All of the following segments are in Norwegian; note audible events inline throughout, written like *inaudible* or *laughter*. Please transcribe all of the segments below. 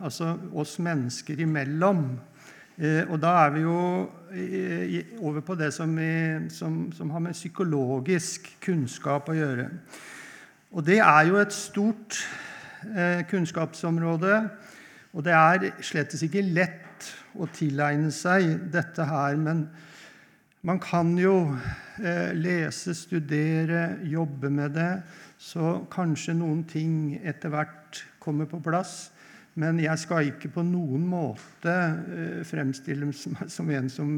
altså oss mennesker imellom. Eh, og da er vi jo over på det som, vi, som, som, har med psykologisk kunnskap å gjøre. Og det er jo et stort eh, kunnskapsområde. Og det er slett ikke lett å tilegne seg dette her. Men man kan jo eh, lese, studere, jobbe med det, så kanskje noen ting etter hvert kommer på plass. Men jeg skal ikke på noen måte eh, fremstille meg som en som,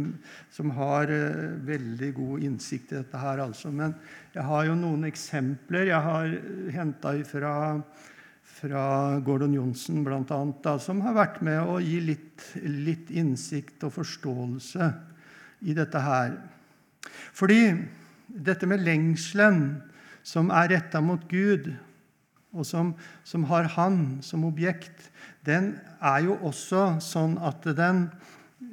som har eh, veldig god innsikt i dette her, altså. Men jeg har jo noen eksempler jeg har henta fra, fra Gordon Johnsen, annet, som har vært med å gi litt, litt innsikt og forståelse i dette her. Fordi dette med lengselen som er retta mot Gud, og som, som, har Han som objekt, den er jo også sånn at den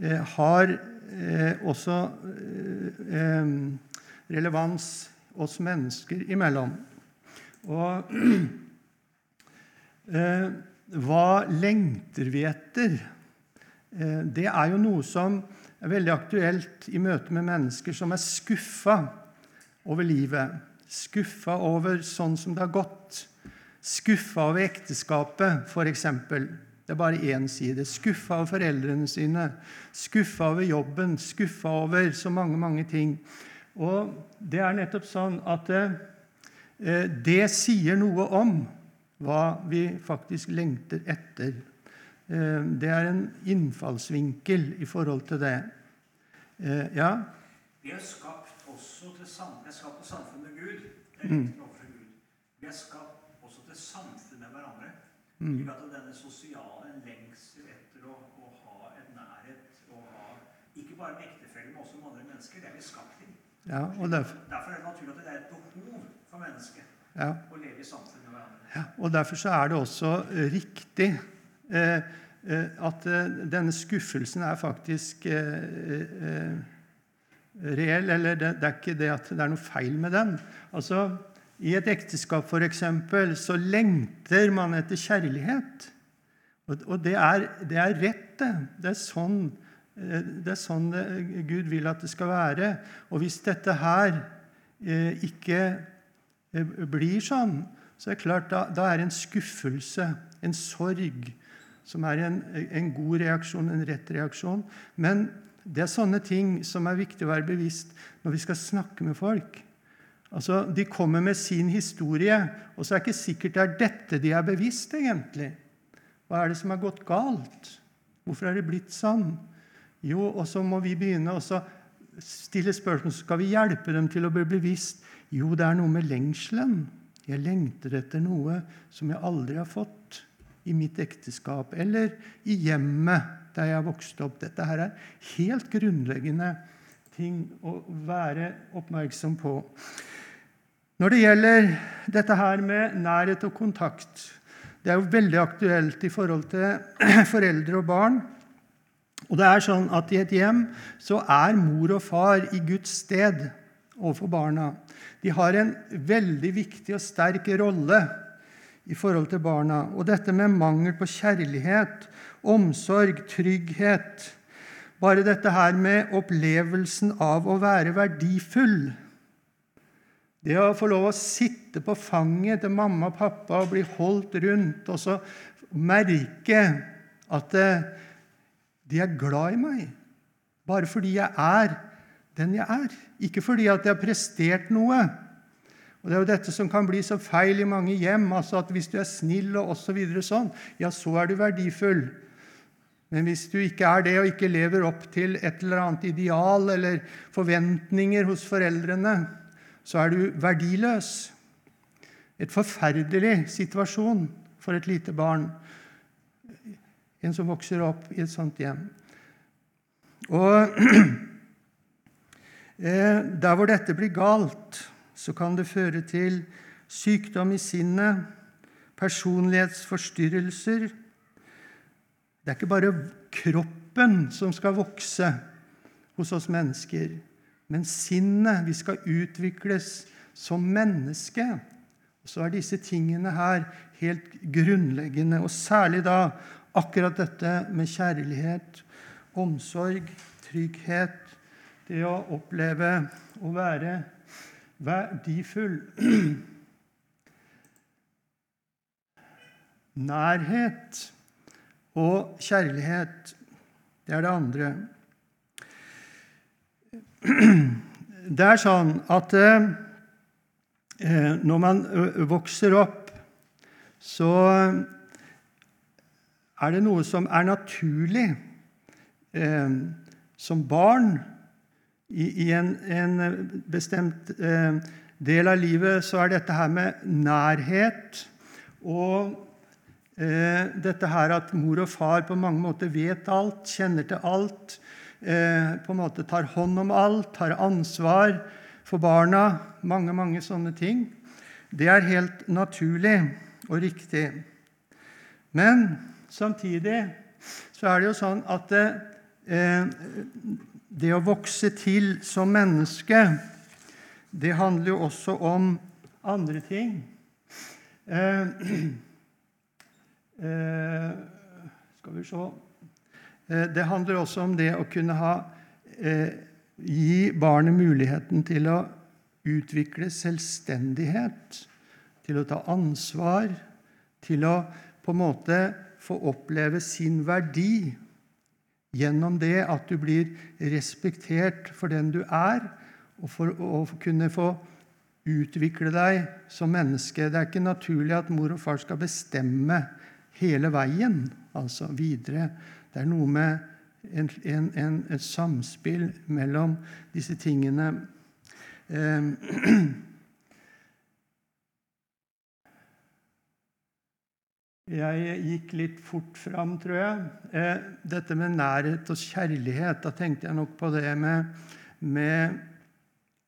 eh, har eh, også eh, relevans oss mennesker imellom. Og *clears throat* hva lengter vi etter? Det er jo noe som er veldig aktuelt i møte med mennesker som er skuffa over livet. Skuffa over sånn som det har gått. Skuffa over ekteskapet, f.eks. Det er bare én side. Skuffa over foreldrene sine, skuffa over jobben, skuffa over så mange, mange ting. Og det er nettopp sånn at eh, det sier noe om hva vi faktisk lengter etter. Eh, det er en innfallsvinkel i forhold til det. Eh, ja? Vi er skapt også til samfunn, skapt på samfunnet Gud. Det er mm. Gud. Vi er skapt samfunn med hverandre. Mm. Slik at denne sosiale lengsel etter å, å, ha et nærhet og ha Ikke bare med ektefeller, men også med andre mennesker. Det er vi skapt til. Ja, derfor, derfor, er det naturlig at det er et behov for mennesket ja. å leve i samfunn med hverandre. Ja, og Derfor så er det også riktig eh, eh at eh, denne skuffelsen er faktisk eh, eh, reell. Eller det, det, er ikke det at det er noe feil med den. Altså, i et ekteskap eksempel, så lengter man etter kjærlighet. Og det er, det er rett, det. Det er, sånn, eh, det er sånn det, Gud vil at det skal være. Og hvis dette her eh, ikke eh, blir sånn, så er det klart da, da er det en skuffelse, en sorg, som er en, en god reaksjon, en rett reaksjon. Men det er sånne ting som er viktig å være bevisst når vi skal snakke med folk. Altså, De kommer med sin historie, og så er det ikke sikkert det er dette de er bevisst. egentlig. Hva er det som har gått galt? Hvorfor er det blitt sånn? Jo, og så må vi begynne å stille spørsmål. Skal vi hjelpe dem til å bli bevisst. Jo, det er noe med lengselen. Jeg lengter etter noe som jeg aldri har fått i mitt ekteskap eller i hjemmet der jeg vokste opp. Dette her er helt grunnleggende ting å være oppmerksom på. Når det gjelder dette her med nærhet og kontakt Det er jo veldig aktuelt i forhold til *clears throat* foreldre og barn. Og det er sånn at I et hjem så er mor og far i Guds sted overfor barna. De har en veldig viktig og sterk rolle i forhold til barna. Og dette med mangel på kjærlighet, omsorg, trygghet Bare dette her med opplevelsen av å være verdifull det å få lov å sitte på fanget til mamma og pappa og bli holdt rundt og så merke at eh, de er glad i meg bare fordi jeg er den jeg er, ikke fordi at jeg har prestert noe. Og Det er jo dette som kan bli så feil i mange hjem. altså at Hvis du er snill og osv., så sånn, ja, så er du verdifull. Men hvis du ikke er det, og ikke lever opp til et eller annet ideal eller forventninger hos foreldrene, så er du verdiløs. Et forferdelig situasjon for et lite barn, en som vokser opp i et sånt hjem. Og *clears throat* eh, Der hvor dette blir galt, så kan det føre til sykdom i sinnet, personlighetsforstyrrelser. Det er ikke bare kroppen som skal vokse hos oss mennesker. Men sinnet Vi skal utvikles som menneske. Og så er disse tingene her helt grunnleggende, og særlig da akkurat dette med kjærlighet, omsorg, trygghet, det å oppleve å være verdifull. *clears throat* Nærhet og kjærlighet, det er det andre. *clears throat* Det er sånn at eh, når man vokser opp, så er det noe som er naturlig. Eh, som barn i, en, en, bestemt eh, del av livet så er dette her med nærhet og eh, dette her at mor og far på mange måter vet alt, kjenner til alt, eh, på en måte tar hånd om alt, tar ansvar for barna, mange, mange sånne ting. Det er helt naturlig og riktig. Men samtidig så er det jo sånn at det, det å vokse til som menneske, det handler jo også om andre ting. Eh, *clears throat* eh, skal vi se eh, Det handler også om det å kunne ha, eh, gi barnet muligheten til å utvikle selvstendighet, til å ta ansvar, til å på en måte få oppleve sin verdi gjennom det at du blir respektert for den du er, og for å kunne få utvikle deg som menneske. Det er ikke naturlig at mor og far skal bestemme hele veien, altså videre. Det er noe med en, en, en, et samspill mellom disse tingene. Eh, *clears throat* Jeg gikk litt fort fram, tror jeg. Eh, dette med nærhet og kjærlighet, da tenkte jeg nok på det med, med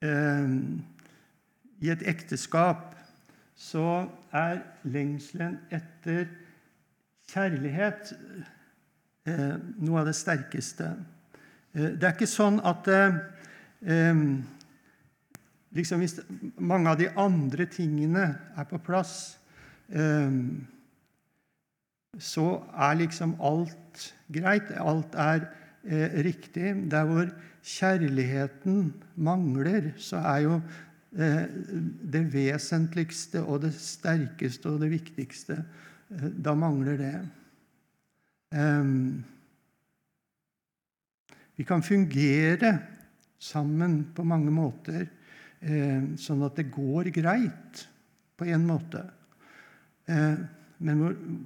eh, I et ekteskap så er lengselen etter kjærlighet noe av det sterkeste. Eh, det er ikke sånn at eh, eh, liksom Hvis mange av de andre tingene er på plass eh, så er liksom alt greit. Alt er eh, riktig. Der hvor kjærligheten mangler, så er jo eh, det vesentligste og det sterkeste og det viktigste eh, Da mangler det. Vi kan fungere sammen på mange måter, sånn at det går greit på en måte. Men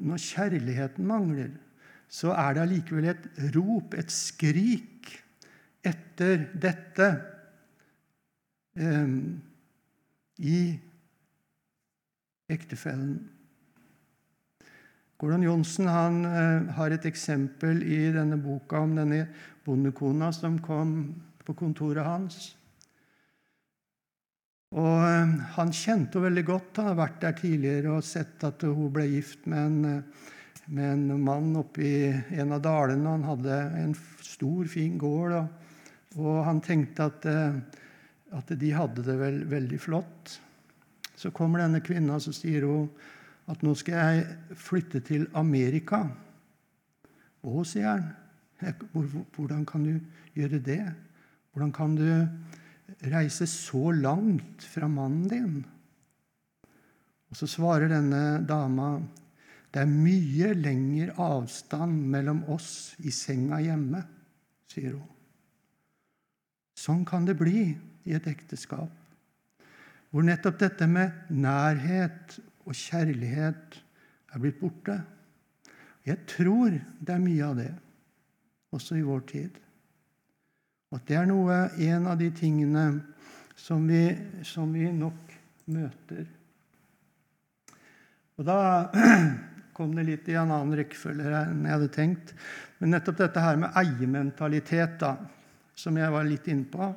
når kjærligheten mangler, så er det allikevel et rop, et skrik, etter dette i ektefellen. Gordon Johnsen eh, har et eksempel i denne boka om denne bondekona som kom på kontoret hans. Og eh, Han kjente henne veldig godt. Han har vært der tidligere og sett at hun ble gift med en, eh, med en mann oppe i en av dalene. Han hadde en stor, fin gård, og, og han tenkte at, at, de hadde det vel, veldig flott. Så kommer denne kvinna og sier hun at nå skal jeg flytte til Amerika. Å, sier han. Hvordan kan du gjøre det? Hvordan kan du reise så langt fra mannen din? Og Så svarer denne dama det er mye lengre avstand mellom oss i senga hjemme, sier hun. Sånn kan det bli i et ekteskap, hvor nettopp dette med nærhet og kjærlighet er blitt borte. Jeg tror det er mye av det også i vår tid. Og at det er noe, en av de tingene som vi, som vi nok møter. Og da *clears throat* kom det litt i en annen rekkefølge enn jeg hadde tenkt. Men nettopp dette her med eiementalitet, da, som jeg var litt inne på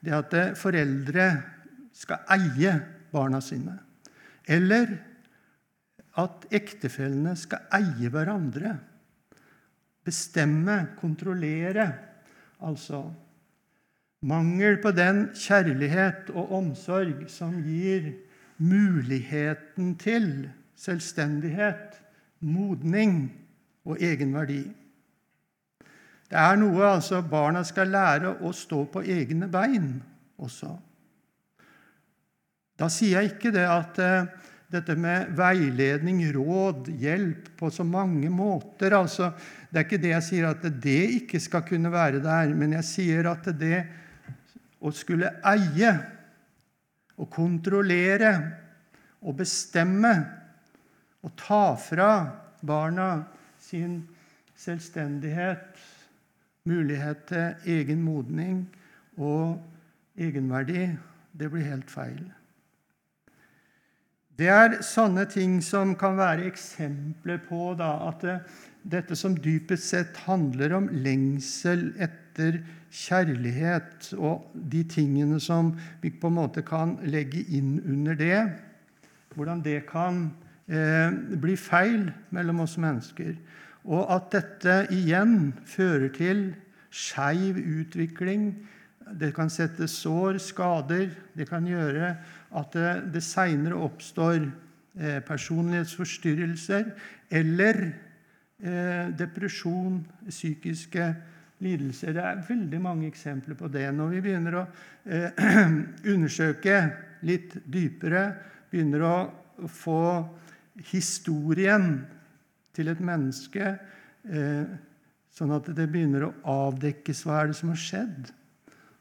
Det at foreldre skal eie barna sine. Eller at ektefellene skal eie hverandre. Bestemme, kontrollere. Altså Mangel på den kjærlighet og omsorg som gir muligheten til selvstendighet, modning og egenverdi. Det er noe altså barna skal lære å stå på egne bein også. Da sier jeg ikke det at eh, dette med veiledning, råd, hjelp på så mange måter altså, Det er ikke det jeg sier at det ikke skal kunne være der, men jeg sier at det å skulle eie og kontrollere og bestemme og ta fra barna sin selvstendighet, mulighet til egen modning og egenverdi, det blir helt feil. Det er sånne ting som kan være eksempler på da, at det, dette som dypest sett handler om lengsel etter kjærlighet, og de tingene som vi på en måte kan legge inn under det, hvordan det kan eh, bli feil mellom oss mennesker. Og at dette igjen fører til skeiv utvikling. Det kan sette sår, skader. Det kan gjøre at det, det seinere oppstår eh, personlighetsforstyrrelser eller eh, depresjon, psykiske lidelser. Det er veldig mange eksempler på det. Når vi begynner å eh, *clears throat* undersøke litt dypere, begynner å få historien til et menneske, eh, sånn at det begynner å avdekkes hva er det som har skjedd,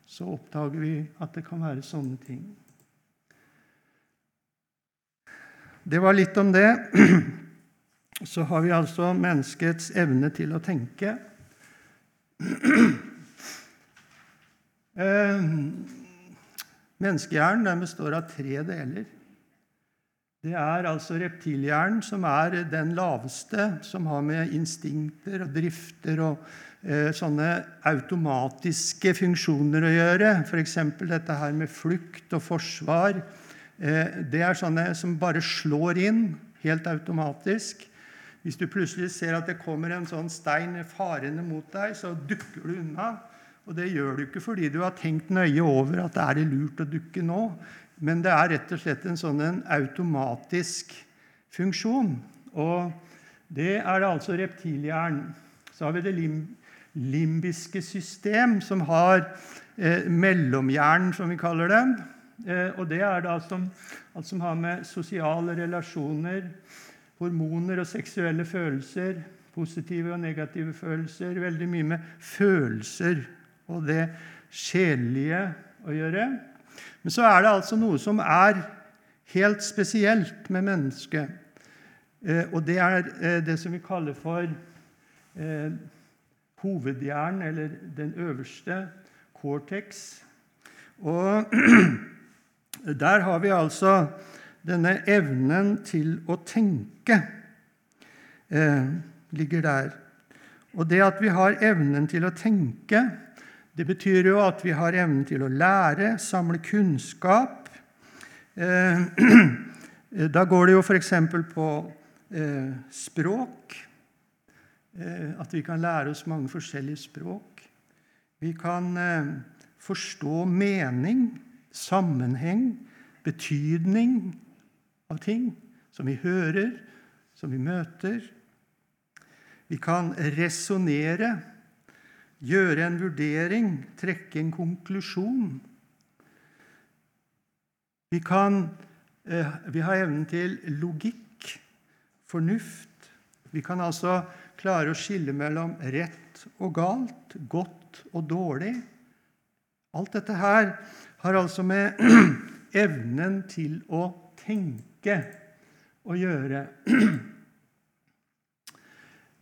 så oppdager vi at det kan være sånne ting. Det var litt om det. *clears throat* Så har vi altså menneskets evne til å tenke. *clears throat* Eh, menneskehjernen består av tre deler. Det er altså reptilhjernen som er den laveste, som har med instinkter og drifter og eh, sånne automatiske funksjoner å gjøre. F.eks. dette her med flukt og forsvar. Eh, det er sånne som bare slår inn helt automatisk. Hvis du plutselig ser at det kommer en sånn stein farende mot deg, så dukker du unna. Og det gjør du ikke fordi du har tenkt nøye over at det er lurt å dukke nå. Men det er rett og slett en sånn en automatisk funksjon. Og det er det altså reptilhjernen. Så har vi det lim limbiske system, som har eh, mellomhjernen, som vi kaller det. Eh, og det er da som, alt som har med sosiale relasjoner, hormoner og seksuelle følelser, positive og negative følelser, veldig mye med følelser og det sjelelige å gjøre. Men så er det altså noe som er helt spesielt med mennesket. Eh, og det er eh, det som vi kaller for hovedhjernen, eller den øverste cortex. Og *clears throat* der har vi altså denne evnen til å tenke eh, ligger der. Og det at vi har evnen til å tenke, det betyr jo at vi har evnen til å lære, samle kunnskap. Eh, *clears throat* da går det jo f.eks. på eh, språk. Eh, at vi kan lære oss mange forskjellige språk. Vi kan forstå mening, sammenheng, betydning av ting som vi hører, som vi møter. Vi kan resonnere gjøre en vurdering, trekke en konklusjon. Vi, kan, eh, vi har evnen til logikk, fornuft. Vi kan altså klare å skille mellom rett og galt, godt og dårlig. Alt dette her har altså med *clears throat* evnen til å tenke å gjøre. *clears throat*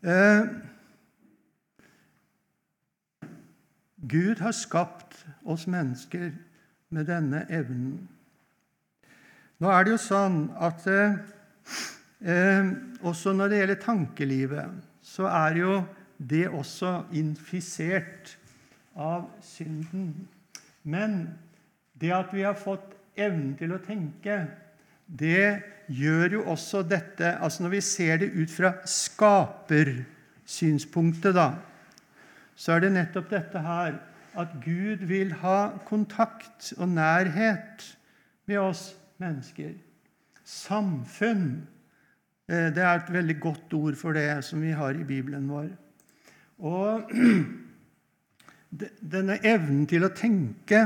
Eh, Gud har skapt oss mennesker med denne evnen. Nå er det jo sånn at eh, eh, også når det gjelder tankelivet, så er jo det også infisert av synden. Men det at vi har fått evnen til å tenke, det gjør jo også dette altså Når vi ser det ut fra skapersynspunktet, da, så er det nettopp dette her at Gud vil ha kontakt og nærhet med oss mennesker. Samfunn Eh, det er et veldig godt ord for det som vi har i Bibelen vår. Og *clears throat* denne evnen til å tenke,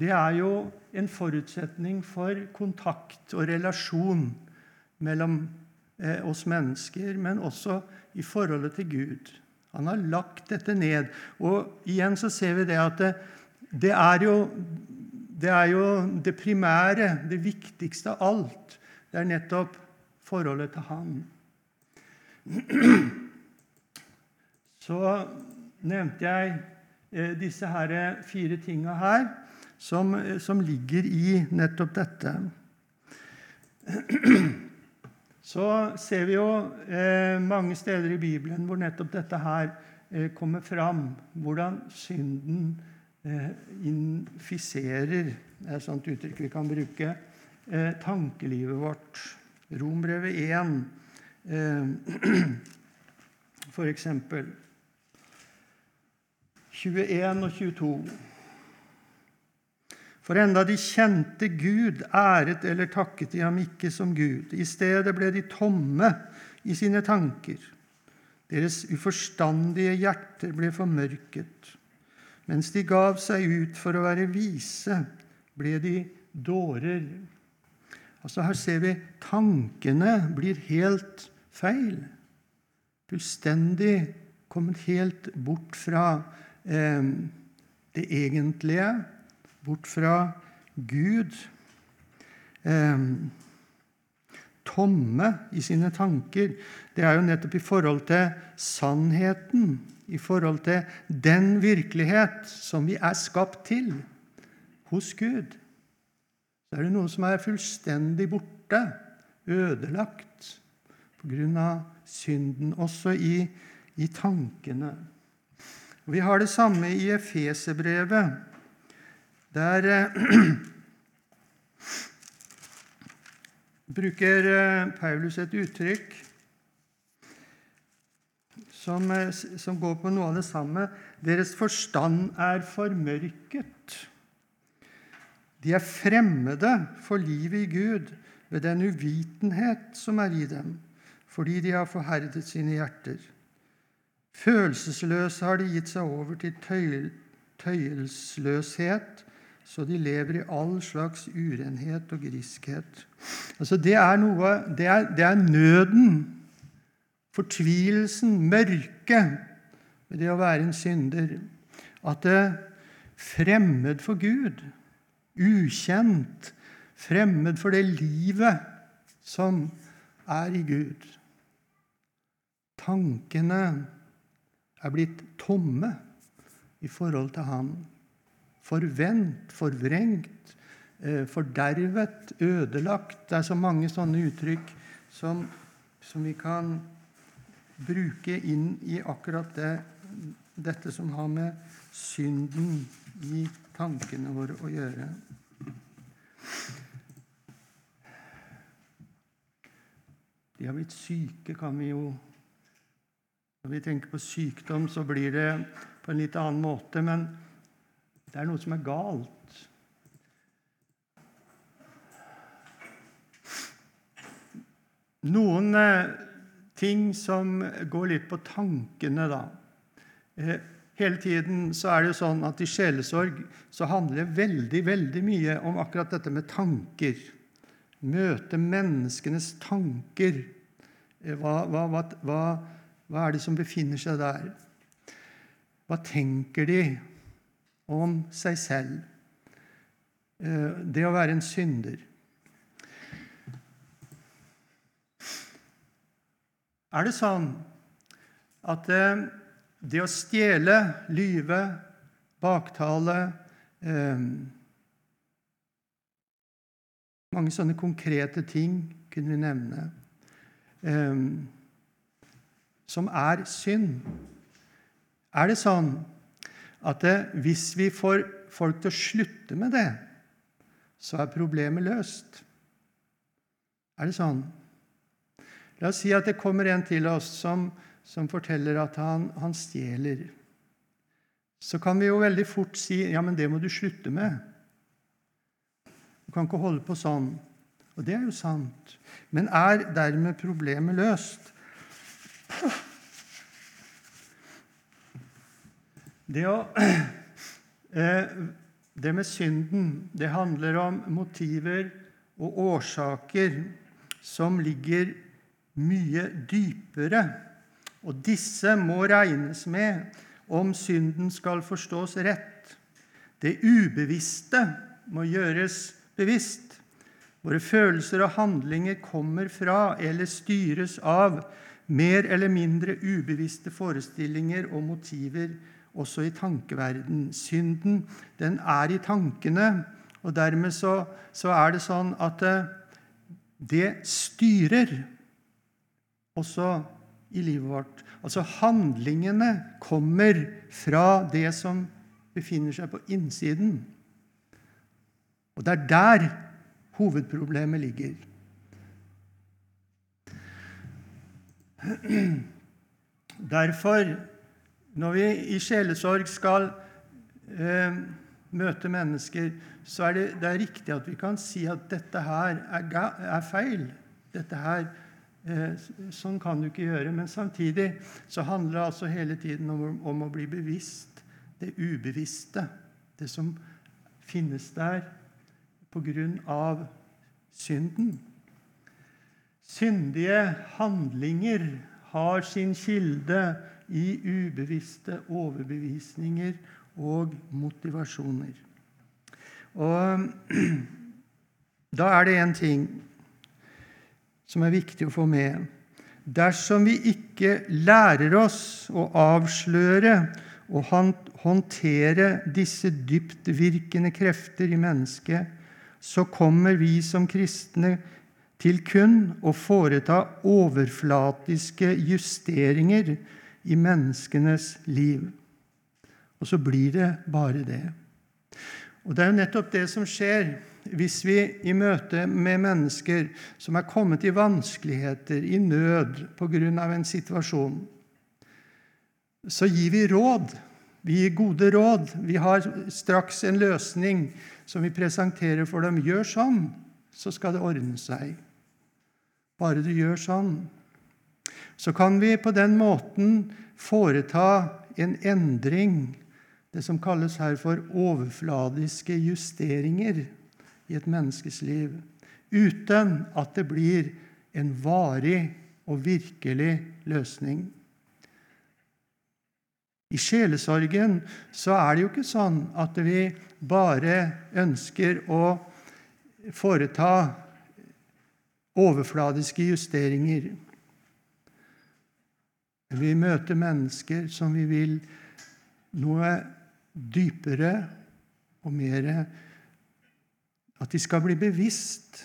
det er jo en forutsetning for kontakt og relasjon mellom eh, oss mennesker, men også i forholdet til Gud. Han har lagt dette ned. Og igjen så ser vi det at det, det, er, jo, det er jo det primære, det viktigste av alt. Det er nettopp forholdet til Han. Så nevnte jeg eh, disse her fire tinga her som, som ligger i nettopp dette. Så ser vi jo eh, mange steder i Bibelen hvor nettopp dette her eh, kommer fram. Hvordan synden eh, infiserer er et sånt uttrykk vi kan bruke eh, tankelivet vårt. Rombrevet 1, eh, *clears throat* for eksempel. 21 og 22. For enda de kjente Gud, æret eller takket de ham ikke som Gud. I stedet ble de tomme i sine tanker. Deres uforstandige hjerter ble formørket. Mens de gav seg ut for å være vise, ble de dårer. Altså Her ser vi tankene blir helt feil. Fullstendig kommet helt bort fra eh, det egentlige bort fra Gud. Eh, tomme i sine tanker. Det er jo nettopp i forhold til sannheten, i forhold til den virkelighet som vi er skapt til hos Gud. Så er det noe som er fullstendig borte, ødelagt, av synden, også i, i tankene. Vi har det samme i Efeserbrevet. Der eh, *clears throat* bruker eh, Paulus et uttrykk som, eh, som, går på noe av det samme. Deres forstand er formørket. De er fremmede for livet i Gud ved den uvitenhet som er i dem, fordi de har forherdet sine hjerter. Følelsesløse har de gitt seg over til tøyelsløshet så de lever i all slags urenhet og griskhet. Altså det er noe det er, det er nøden, fortvilelsen, mørket ved det å være en synder. At det er fremmed for Gud, ukjent, fremmed for det livet som er i Gud. Tankene er blitt tomme i forhold til Han forvent, forvrengt, eh, fordervet, ødelagt. Det er så mange sånne uttrykk som, som vi kan bruke inn i akkurat det, dette som har med synden i tankene våre å gjøre. De har blitt syke, kan vi jo Når vi tenker på sykdom, så blir det på en litt annen måte. men det er noe som er galt. Noen eh, ting som går litt på tankene, da. Eh, hele tiden så er det jo sånn at i sjelesorg så handler det veldig, veldig mye om akkurat dette med tanker. Møte menneskenes tanker. Eh, hva, hva, hva, hva er det som befinner seg der? Hva tenker de? Om seg selv. Eh, det å være en synder. Er det sånn at eh, det å stjele, lyve, baktale eh, Mange sånne konkrete ting kunne vi nevne. Som er synd. Er det sånn at det, hvis vi får folk til å slutte med det, så er problemet løst. Er det sånn? La oss si at det kommer en til oss som, som forteller at han, han, stjeler. Så kan vi jo veldig fort si ja, men det må du slutte med. Du kan ikke holde på sånn. Og det er jo sant. Men er dermed problemet løst? Det, å, *clears throat* eh, det med synden, det handler om motiver og årsaker som ligger mye dypere. Og disse må regnes med om synden skal forstås rett. Det ubevisste må gjøres bevisst. Våre følelser og handlinger kommer fra eller styres av mer eller mindre ubevisste forestillinger og motiver også i tankeverden. Synden den er i tankene, og dermed så, så er det sånn at eh, det styrer også i livet vårt. Altså handlingene kommer fra det som befinner seg på innsiden. Og det er der hovedproblemet ligger. *clears throat* Derfor, når vi i sjelesorg skal eh, møte mennesker, så er det, det er riktig at vi kan si at dette her er, er feil. Dette her, eh, Sånn kan du ikke gjøre. Men samtidig så handler det altså hele tiden om, om å bli bevisst det ubevisste. Det som finnes der på grunn av synden. Syndige handlinger har sin kilde i ubevisste overbevisninger og motivasjoner. Og *clears throat* Da er det én ting som er viktig å få med. Dersom vi ikke lærer oss å avsløre og håndtere disse dyptvirkende krefter i mennesket, så kommer vi som kristne til kun å foreta overflatiske justeringer i menneskenes liv. Og så blir det bare det. Og Det er jo nettopp det som skjer hvis vi i møte med mennesker som er kommet i vanskeligheter, i nød pga. en situasjon, så gir vi råd. Vi gir gode råd. Vi har straks en løsning som vi presenterer for dem. Gjør sånn, så skal det ordne seg. Bare du gjør sånn. Så kan vi på den måten foreta en endring det som kalles her for overfladiske justeringer i et menneskes liv, uten at det blir en varig og virkelig løsning. I sjelesorgen så er det jo ikke sånn at vi bare ønsker å foreta overfladiske justeringer. Vi møter mennesker som vi vil noe dypere og mer At de skal bli bevisst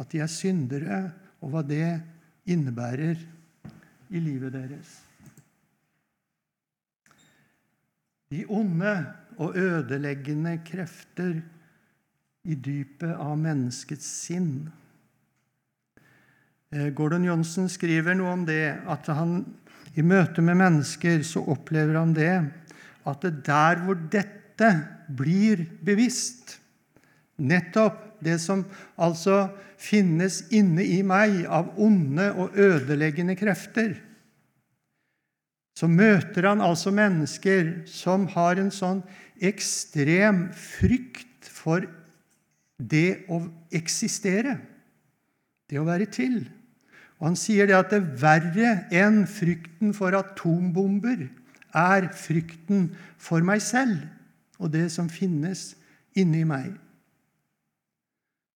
at de er syndere, og hva det innebærer i livet deres. De onde og ødeleggende krefter i dypet av menneskets sinn. Eh, Gordon Johnsen skriver noe om det, at han i møte med mennesker så opplever han det at det der hvor dette blir bevisst, nettopp det som altså finnes inne i meg av onde og ødeleggende krefter, så møter han altså mennesker som har en sånn ekstrem frykt for det å eksistere, det å være til. Og Han sier det at det er verre enn frykten for atombomber er frykten for meg selv og det som finnes inni meg.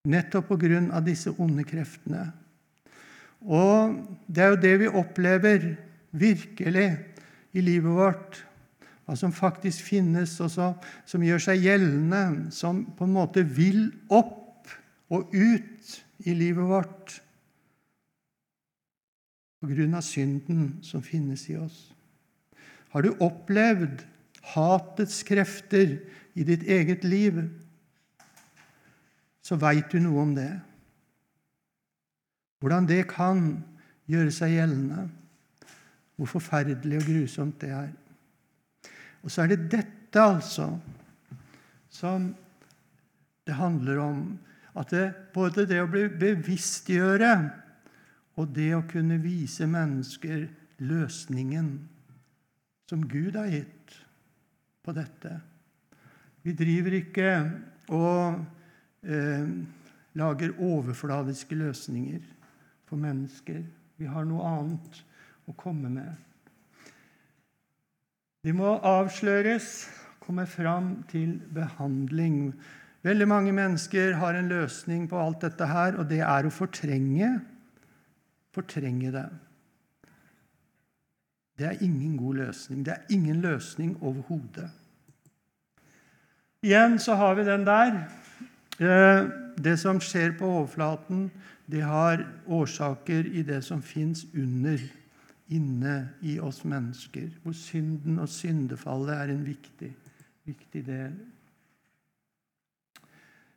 Nettopp på grunn av disse onde kreftene. Og det er jo det vi opplever virkelig i livet vårt. Hva som faktisk finnes, og som gjør seg gjeldende, som på en måte vil opp og ut i livet vårt på grunn av synden som finnes i oss. Har du opplevd hatets krefter i ditt eget liv, så veit du noe om det. Hvordan det kan gjøre seg gjeldende. Hvor forferdelig og grusomt det er. Og så er det dette, altså, som det handler om. At det, både det å bli bevisstgjøre og det å kunne vise mennesker løsningen som Gud har gitt på dette. Vi driver ikke og eh, lager overfladiske løsninger for mennesker. Vi har noe annet å komme med. De må avsløres, komme fram til behandling. Veldig mange mennesker har en løsning på alt dette her, og det er å fortrenge, fortrenge det. Det er ingen god løsning. Det er ingen løsning overhodet. Igjen så har vi den der. Eh, det som skjer på overflaten, det har årsaker i det som fins under, inne i oss mennesker, hvor synden og syndefallet er en viktig, viktig del.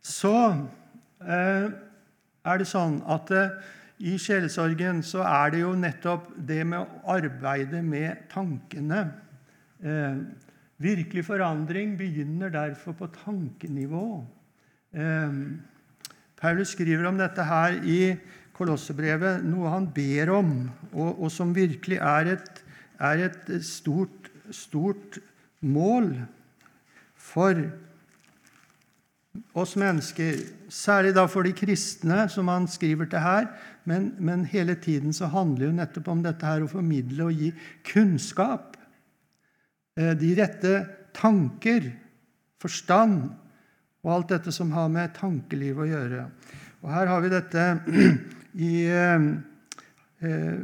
Så eh, er det sånn at eh, i sjelesorgen så er det jo nettopp det med å arbeide med tankene. Eh, virkelig forandring begynner derfor på tankenivå. Eh, Paulus skriver om dette her i Kolossebrevet, noe han ber om, og, og som virkelig er et, er et stort, stort mål for oss mennesker, særlig da for de kristne, som han skriver til her. Men, men, hele tiden så handler jo nettopp om dette her å formidle og gi kunnskap. Eh, de rette tanker, forstand og alt dette som har med tankeliv å gjøre. Og Her har vi dette *clears throat* i eh, eh,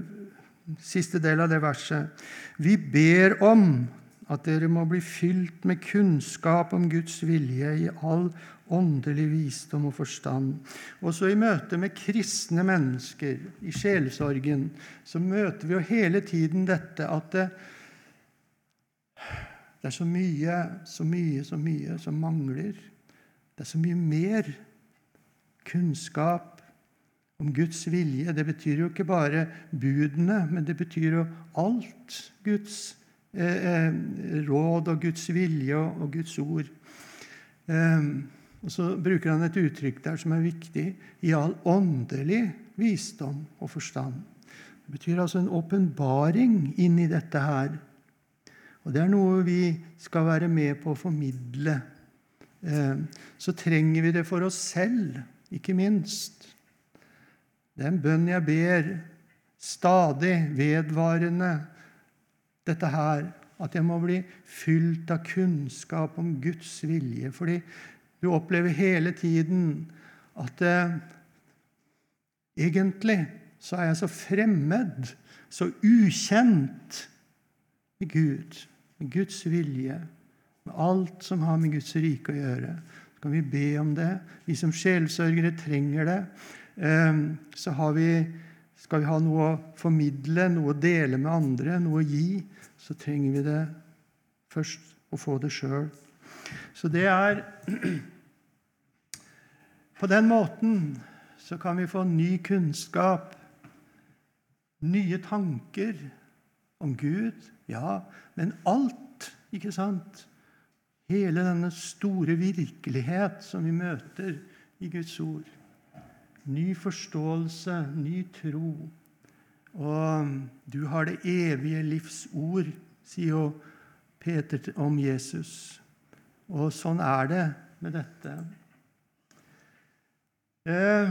siste del av det verset. Vi ber om at dere må bli fylt med kunnskap om Guds vilje i all åndelig visdom og forstand. Også i møte med kristne mennesker, i sjelesorgen, så møter vi jo hele tiden dette at det, det er så mye, så mye, så mye som mangler. Det er så mye mer kunnskap om Guds vilje. Det betyr jo ikke bare budene, men det betyr jo alt Guds eh, eh råd og Guds vilje og, og Guds ord. Eh, og Så bruker han et uttrykk der som er viktig i all åndelig visdom og forstand. Det betyr altså en åpenbaring inn i dette her. Og det er noe vi skal være med på å formidle. Eh, så trenger vi det for oss selv, ikke minst. Det er en bønn jeg ber stadig, vedvarende, dette her. At jeg må bli fylt av kunnskap om Guds vilje. Fordi du opplever hele tiden at eh, egentlig så er jeg så fremmed, så ukjent med Gud, med Guds vilje, med alt som har med Guds rike å gjøre. Så kan vi be om det. Vi som sjelsørgere trenger det. Eh, så vi, skal vi ha noe å formidle, noe å dele med andre, noe å gi, så trenger vi det først å få det sjøl. Så det er *clears throat* På den måten så kan vi få ny kunnskap, nye tanker om Gud. Ja, men alt, ikke sant? Hele denne store virkelighet som vi møter i Guds ord. Ny forståelse, ny tro. Og du har det evige livs ord, sier jo Peter om Jesus. Og sånn er det med dette. Eh,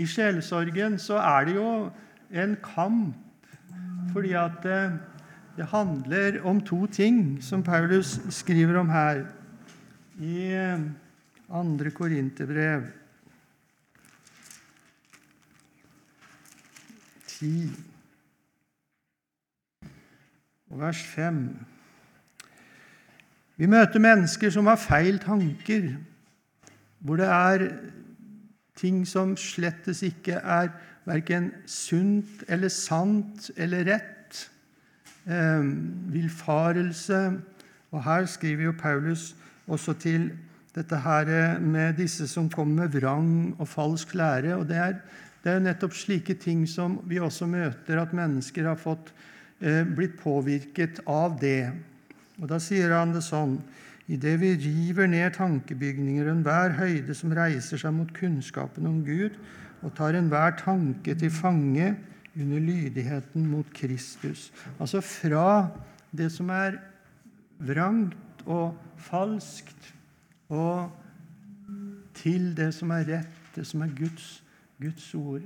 I sjelesorgen så er det jo en kamp, fordi at eh, det handler om to ting, som Paulus skriver om her i eh, andre Korinterbrev 10 og vers 5. Vi møter mennesker som har feil tanker, hvor det er ting som slettes ikke er verken sunt eller sant eller rett. Eh, villfarelse. Og her skriver jo Paulus også til dette her med disse som kommer med vrang og falsk lære. og Det er, det er nettopp slike ting som vi også møter, at mennesker har fått eh, blitt påvirket av det. Og Da sier han det sånn idet vi river ned tankebygninger og enhver høyde som reiser seg mot kunnskapen om Gud, og tar enhver tanke til fange under lydigheten mot Kristus. Altså fra det som er vrangt og falskt, og til det som er rett, det som er Guds, Guds ord.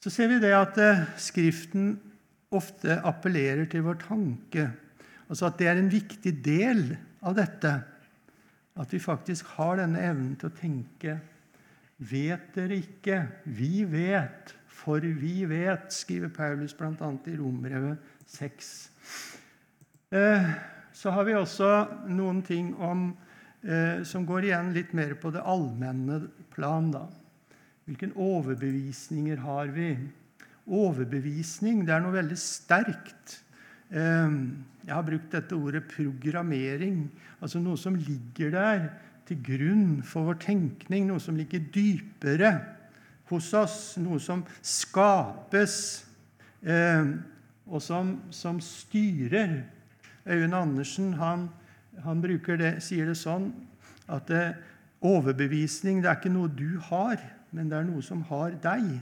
Så ser vi det at eh, Skriften ofte appellerer til vår tanke. Altså at det er en viktig del av dette. At vi faktisk har denne evnen til å tenke Vet dere ikke? Vi vet, for vi vet, skriver Paulus bl.a. i Rombrevet 6. Eh, så har vi også noen ting om, eh, som går igjen litt mer på det allmenne plan. da. Hvilke overbevisninger har vi? Overbevisning det er noe veldig sterkt. Jeg har brukt dette ordet programmering. Altså noe som ligger der til grunn for vår tenkning, noe som ligger dypere hos oss, noe som skapes, eh, og som, som styrer. Øyvind Andersen han, han det, sier det sånn at eh, overbevisning det er ikke noe du har, men det er noe som har deg.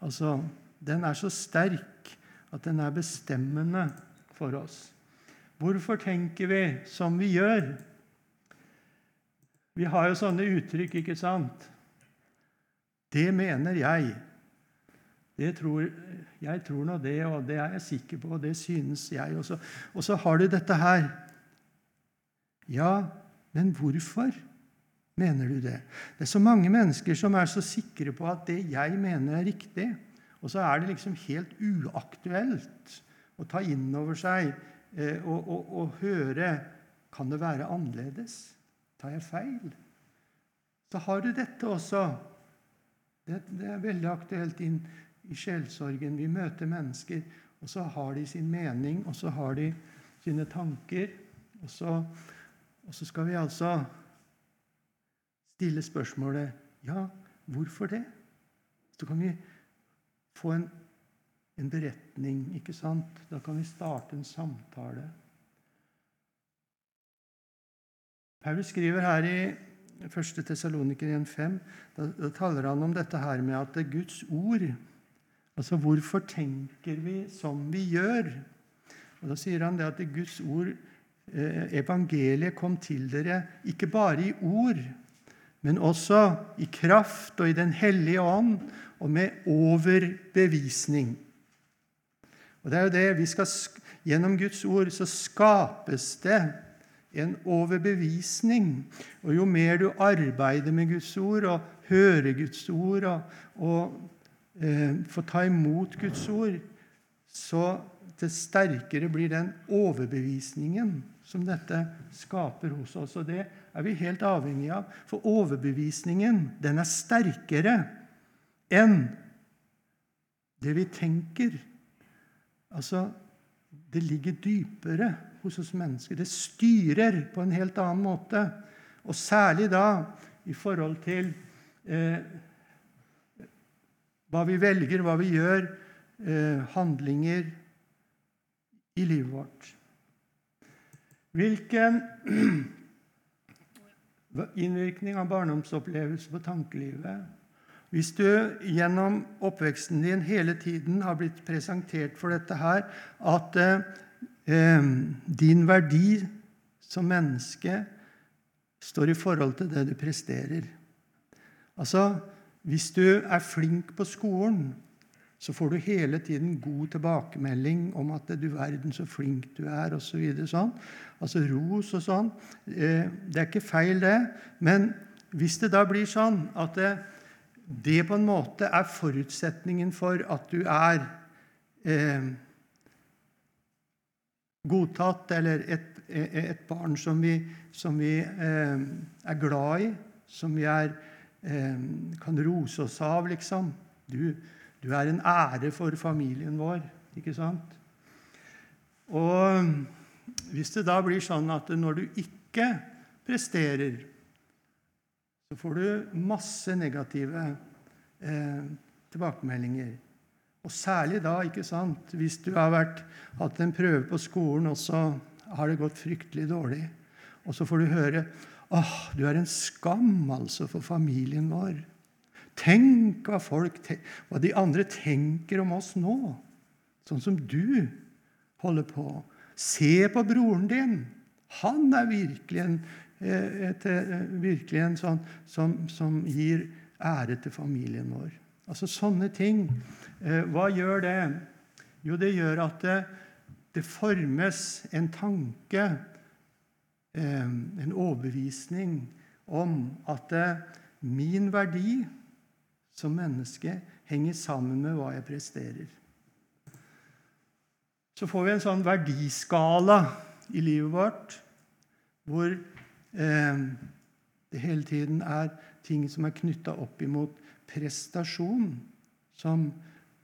Altså, Den er så sterk at den er bestemmende for oss. Hvorfor tenker vi som vi gjør? Vi har jo sånne uttrykk, ikke sant? Det mener jeg. Det tror, jeg tror nå det, og det er jeg sikker på, og det synes jeg også. Og så har du dette her. Ja, men hvorfor mener du det? Det er så mange mennesker som er så sikre på at det jeg mener, er riktig. Og så er det liksom helt uaktuelt å ta inn over seg og, og, og, høre Kan det være annerledes? Tar jeg feil? Så har du dette også. Det, det er veldig aktuelt inn i sjelsorgen. Vi møter mennesker, og så har de sin mening, og så har de sine tanker. Og så, og så skal vi altså stille spørsmålet Ja, hvorfor det? Så kan vi få en en beretning. ikke sant? Da kan vi starte en samtale. Paulus skriver her i 1. Tessaloniker 1,5 da, da taler han om dette her med at det er Guds ord Altså, hvorfor tenker vi som vi gjør? Og Da sier han det at det Guds ord, eh, evangeliet, kom til dere ikke bare i ord, men også i kraft og i Den hellige ånd og med overbevisning. Og det er jo det vi skal, Gjennom Guds ord så skapes det en overbevisning. Og jo mer du arbeider med Guds ord og hører Guds ord og, og eh, får ta imot Guds ord, så det sterkere blir den overbevisningen som dette skaper hos oss. Og det er vi helt avhengig av. For overbevisningen, den er sterkere enn det vi tenker. Altså, det ligger dypere hos oss mennesker. Det styrer på en helt annen måte. Og særlig da i forhold til eh, hva vi velger, hva vi gjør, eh, handlinger i livet vårt. Hvilken *clears throat* innvirkning av barndomsopplevelse på tankelivet hvis du gjennom oppveksten din hele tiden har blitt presentert for dette her, at eh, din verdi som menneske står i forhold til det du presterer Altså, Hvis du er flink på skolen, så får du hele tiden god tilbakemelding om at du verden så flink du er, osv. Så sånn. Altså ros og sånn. Eh, det er ikke feil, det. Men hvis det da blir sånn at det, det på en måte er forutsetningen for at du er eh, godtatt, eller et, et, barn som vi, som vi eh, er glad i, som vi er, eh, kan rose oss av, liksom. Du, du, er en ære for familien vår, ikke sant? Og hvis det da blir sånn at når du ikke presterer så får du masse negative eh, tilbakemeldinger. Og særlig da, ikke sant, hvis du har vært, hatt en prøve på skolen, og så har det gått fryktelig dårlig. Og så får du høre åh, du er en skam altså for familien vår. Tenk hva, folk, hva de andre tenker om oss nå, sånn som du holder på. Se på broren din. Han er virkelig en, et, et, eh, virkelig en sånn som, som gir ære til familien vår. Altså sånne ting. Eh, hva gjør det? Jo, det gjør at det, det formes en tanke, en overbevisning, om at min verdi som menneske henger sammen med hva jeg presterer. Så får vi en sånn verdiskala i livet vårt hvor eh, det hele tiden er ting som er knytta opp imot prestasjon, som,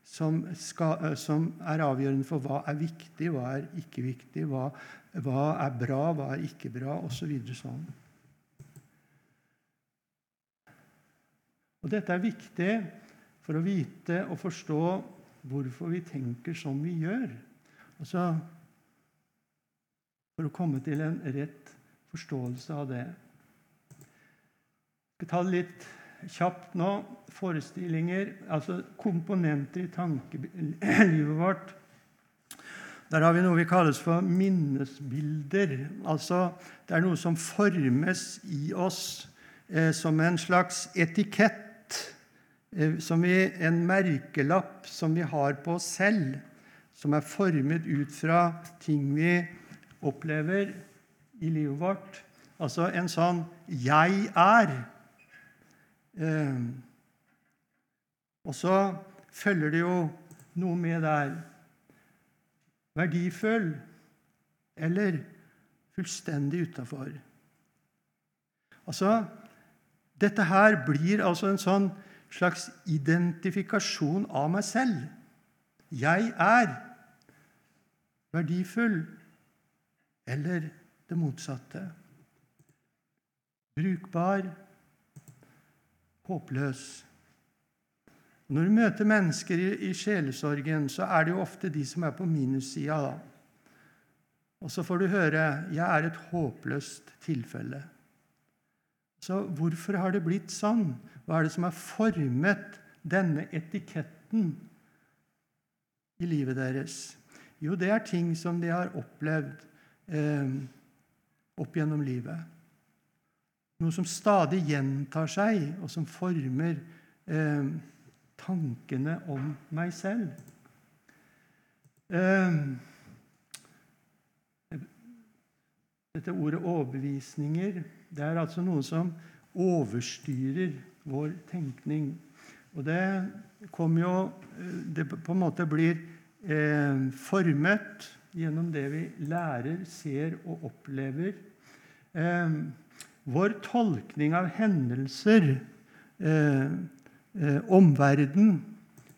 som, skal, eh, som, er avgjørende for hva er viktig, hva er ikke viktig, hva, hva er bra, hva er ikke bra, osv. Så sånn. Og Dette er viktig for å vite og forstå hvorfor vi tenker som vi gjør. Altså, for å komme til en rett forståelse av det. Jeg skal ta det litt kjapt nå. Forestillinger, altså komponenter i tankelivet vårt. Der har vi noe vi kalles for minnesbilder. Altså, det er noe som formes i oss eh, som en slags etikett Eh, vi, en merkelapp som vi har på oss selv, som er formet ut fra ting vi opplever i livet vårt. Altså en sånn 'jeg er'. Eh, og så følger det jo noe med der. Verdifull eller fullstendig utafor. Altså, dette her blir altså en sånn slags identifikasjon av meg selv. Jeg er verdifull. Eller det motsatte. Brukbar, håpløs. Når du møter mennesker i, i sjelesorgen, så er det jo ofte de som er på minussida. Og så får du høre 'Jeg er et håpløst tilfelle'. Så hvorfor har det blitt sånn? Hva er det som har formet denne etiketten i livet deres? Jo, det er ting som de har opplevd eh, opp gjennom livet. Noe som stadig gjentar seg, og som former eh, tankene om meg selv. Eh, dette ordet 'overbevisninger' det er altså noe som overstyrer vår tenkning. Og det kommer jo Det på en måte blir eh, formet gjennom det vi lærer, ser og opplever. Eh, vår tolkning av hendelser, eh, eh omverden,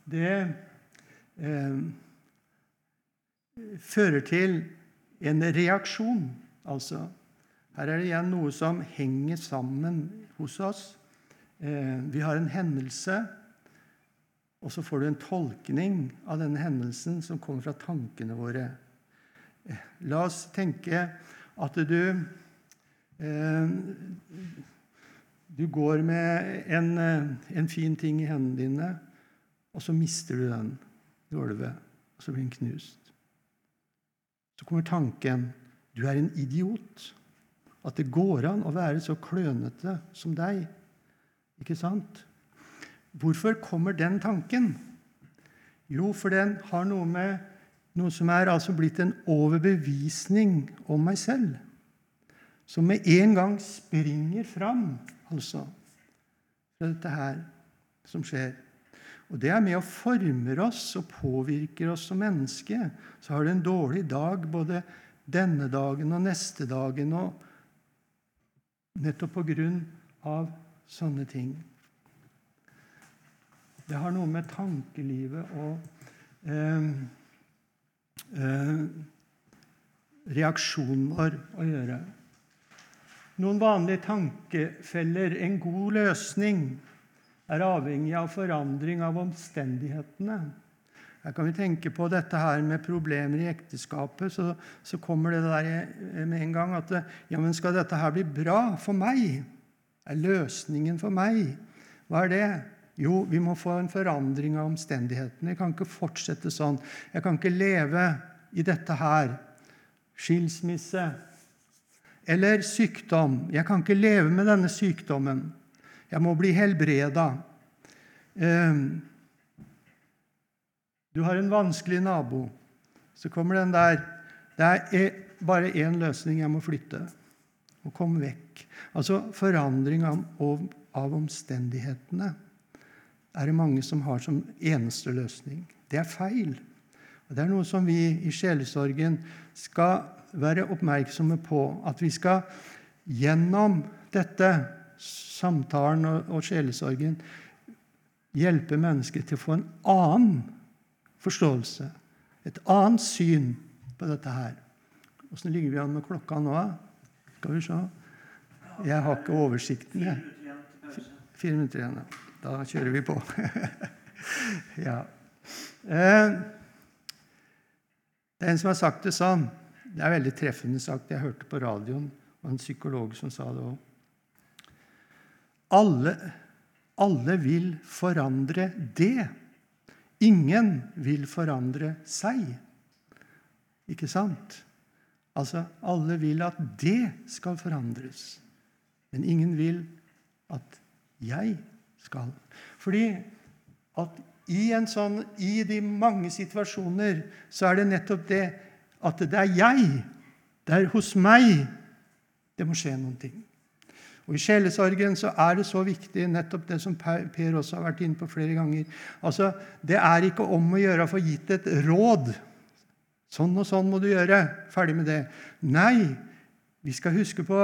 det eh, fører til en reaksjon. Altså her er det igjen noe som henger sammen hos oss. Eh, vi har en hendelse, og så får du en tolkning av denne hendelsen som kommer fra tankene våre. Eh, la oss tenke at du eh, Du går med en, en fin ting i hendene dine, og så mister du den i gulvet, og så blir den knust. Så kommer tanken du er en idiot. At det går an å være så klønete som deg. Ikke sant? Hvorfor kommer den tanken? Jo, for den har noe med noe som er altså blitt en overbevisning om meg selv. Som med en gang springer fram, altså, fra dette her som skjer. Og Det er med og former oss og påvirker oss som menneske. Så har du en dårlig dag både denne dagen og neste dagen og Nettopp på grunn av sånne ting. Det har noe med tankelivet og eh, eh, reaksjonen vår å gjøre. Noen vanlige tankefeller, en god løsning, er avhengig av forandring av omstendighetene. Her kan vi tenke på dette her med problemer i ekteskapet. Så, så kommer det der med en gang at ja, men skal dette her bli bra for meg? Er løsningen for meg? Hva er det? Jo, vi må få en forandring av omstendighetene. Jeg kan ikke fortsette sånn. Jeg kan ikke leve i dette her. Skilsmisse eller sykdom. Jeg kan ikke leve med denne sykdommen. Jeg må bli helbreda. Ehm, du har en vanskelig nabo. Så kommer den der Det er bare én løsning. Jeg må flytte og komme vekk. Altså forandring av, av omstendighetene er det mange som har som eneste løsning. Det er feil. Og Det er noe som vi i sjelesorgen skal være oppmerksomme på. At vi skal gjennom dette, samtalen og, og sjelesorgen, hjelpe mennesker til å få en annen forståelse, et annet syn på dette her. Åssen ligger vi an med klokka nå? Skal vi se. Jeg har ikke oversikten. Jeg. Fire minutter igjen. Da kjører vi på. *laughs* ja. Eh, det er en som har sagt det sånn. Det er veldig treffende sagt. Jeg hørte på radioen og en psykolog som sa det òg. Alle, alle vil forandre det. Ingen vil forandre seg. Ikke sant? Altså, alle vil at det skal forandres. Men ingen vil at jeg skal. Fordi at i, sånn, i de mange situasjoner så er det nettopp det at det er jeg, det er hos meg, det må skje noen ting. Og I sjelesorgen så er det så viktig, nettopp det som Per også har vært inne på flere ganger. Altså, Det er ikke om å gjøre å få gitt et råd. Sånn og sånn må du gjøre. Ferdig med det. Nei, vi skal huske på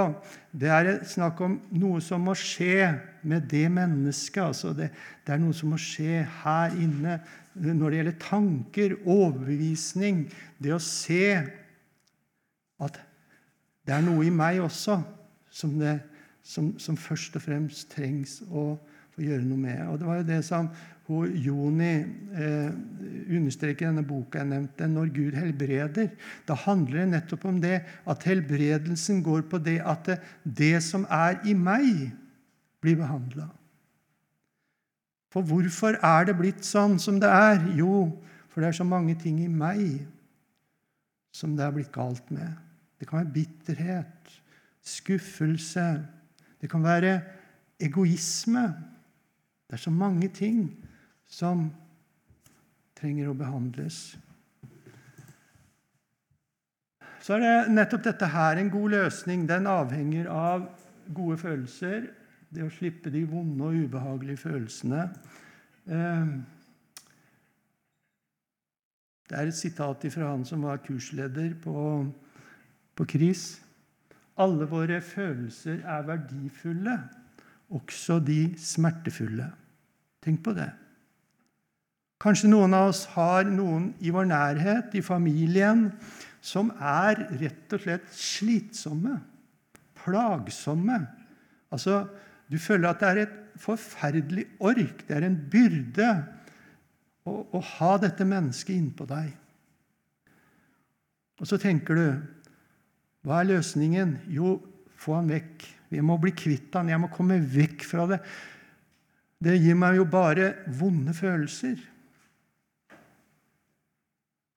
det er snakk om noe som må skje med det mennesket. Altså det, det, er noe som må skje her inne når det gjelder tanker, overbevisning. Det å se at det er noe i meg også som, det, som, som først og fremst trengs å få gjøre noe med. Og Det var jo det som hvor Joni eh, understreker i denne boka jeg nevnte, når Gud helbreder. Da handler det nettopp om det at helbredelsen går på det at det, det som er i meg, blir behandla. For hvorfor er det blitt sånn som det er? Jo, for det er så mange ting i meg som det er blitt galt med. Det kan være bitterhet, skuffelse, det kan være egoisme. Det er så mange ting som trenger å behandles. Så er det nettopp dette her en god løsning. Den avhenger av gode følelser, det å slippe de vonde og ubehagelige følelsene. Eh, det er et sitat fra han som var kursleder på, på KRIS. Alle våre følelser er verdifulle, også de smertefulle. Tenk på det. Kanskje noen av oss har noen i vår nærhet, i familien, som er rett og slett slitsomme, plagsomme. Altså, Du føler at det er et forferdelig ork, det er en byrde å, å ha dette mennesket innpå deg. Og så tenker du hva er løsningen? Jo, få han vekk. Vi må bli kvitt han. Jeg må komme vekk fra det. Det gir meg jo bare vonde følelser.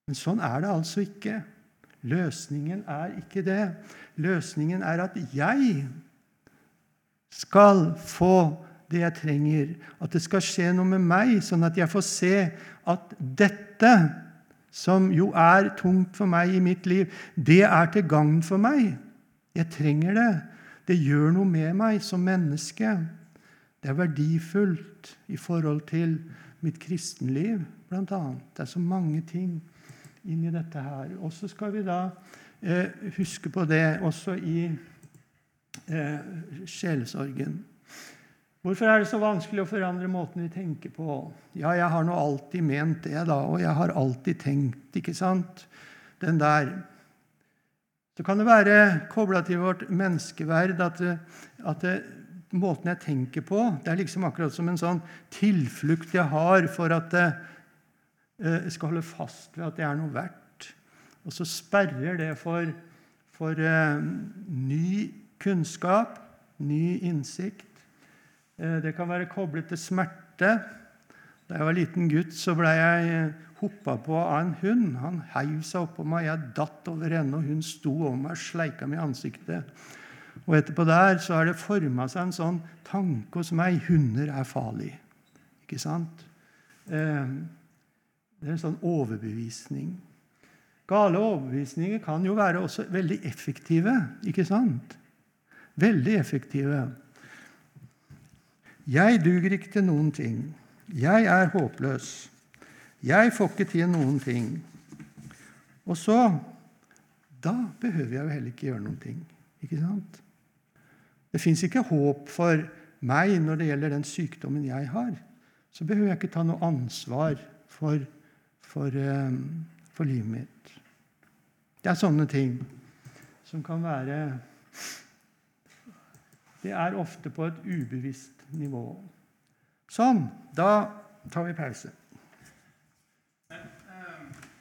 Men sånn er det altså ikke. Løsningen er ikke det. Løsningen er at jeg skal få det jeg trenger. At det skal skje noe med meg, sånn at jeg får se at dette, som jo er tungt for meg i mitt liv, det er til gagn for meg. Jeg trenger det. Det gjør noe med meg som menneske. Det er verdifullt i forhold til mitt kristenliv, bl.a. Det er så mange ting inn i dette her. Og så skal vi da eh, huske på det også i eh, sjelesorgen. Hvorfor er det så vanskelig å forandre måten vi tenker på? Ja, jeg har nå alltid ment det, da, og jeg har alltid tenkt, ikke sant? Den der. Så kan det være kobla til vårt menneskeverd at, at det, måten jeg tenker på Det er liksom akkurat som en sånn tilflukt jeg har for at eh, skal holde fast ved at det er noe verdt. Og så sperrer det for, for eh, ny kunnskap, ny innsikt. Eh, det kan være koblet til smerte. Da jeg var liten gutt, så ble jeg eh, hoppa på av en hund. Han heiv seg oppå meg, jeg datt over ende, og hun sto over meg og sleika meg i ansiktet. Og etterpå der så har det forma seg en sånn tanke hos meg hunder er farlig. Ikke sant? Eh, det er en sånn overbevisning. Gale overbevisninger kan jo være også veldig effektive, ikke sant? Veldig effektive. Jeg duger ikke til noen ting. Jeg er håpløs. Jeg får ikke til noen ting. Og så Da behøver jeg jo heller ikke gjøre noen ting. Ikke sant? Det fins ikke håp for meg når det gjelder den sykdommen jeg har. Så behøver jeg ikke ta noe ansvar for, for, eh, for livet mitt. Det er sånne ting som kan være Det er ofte på et ubevisst nivå. Sånn. Da tar vi pause.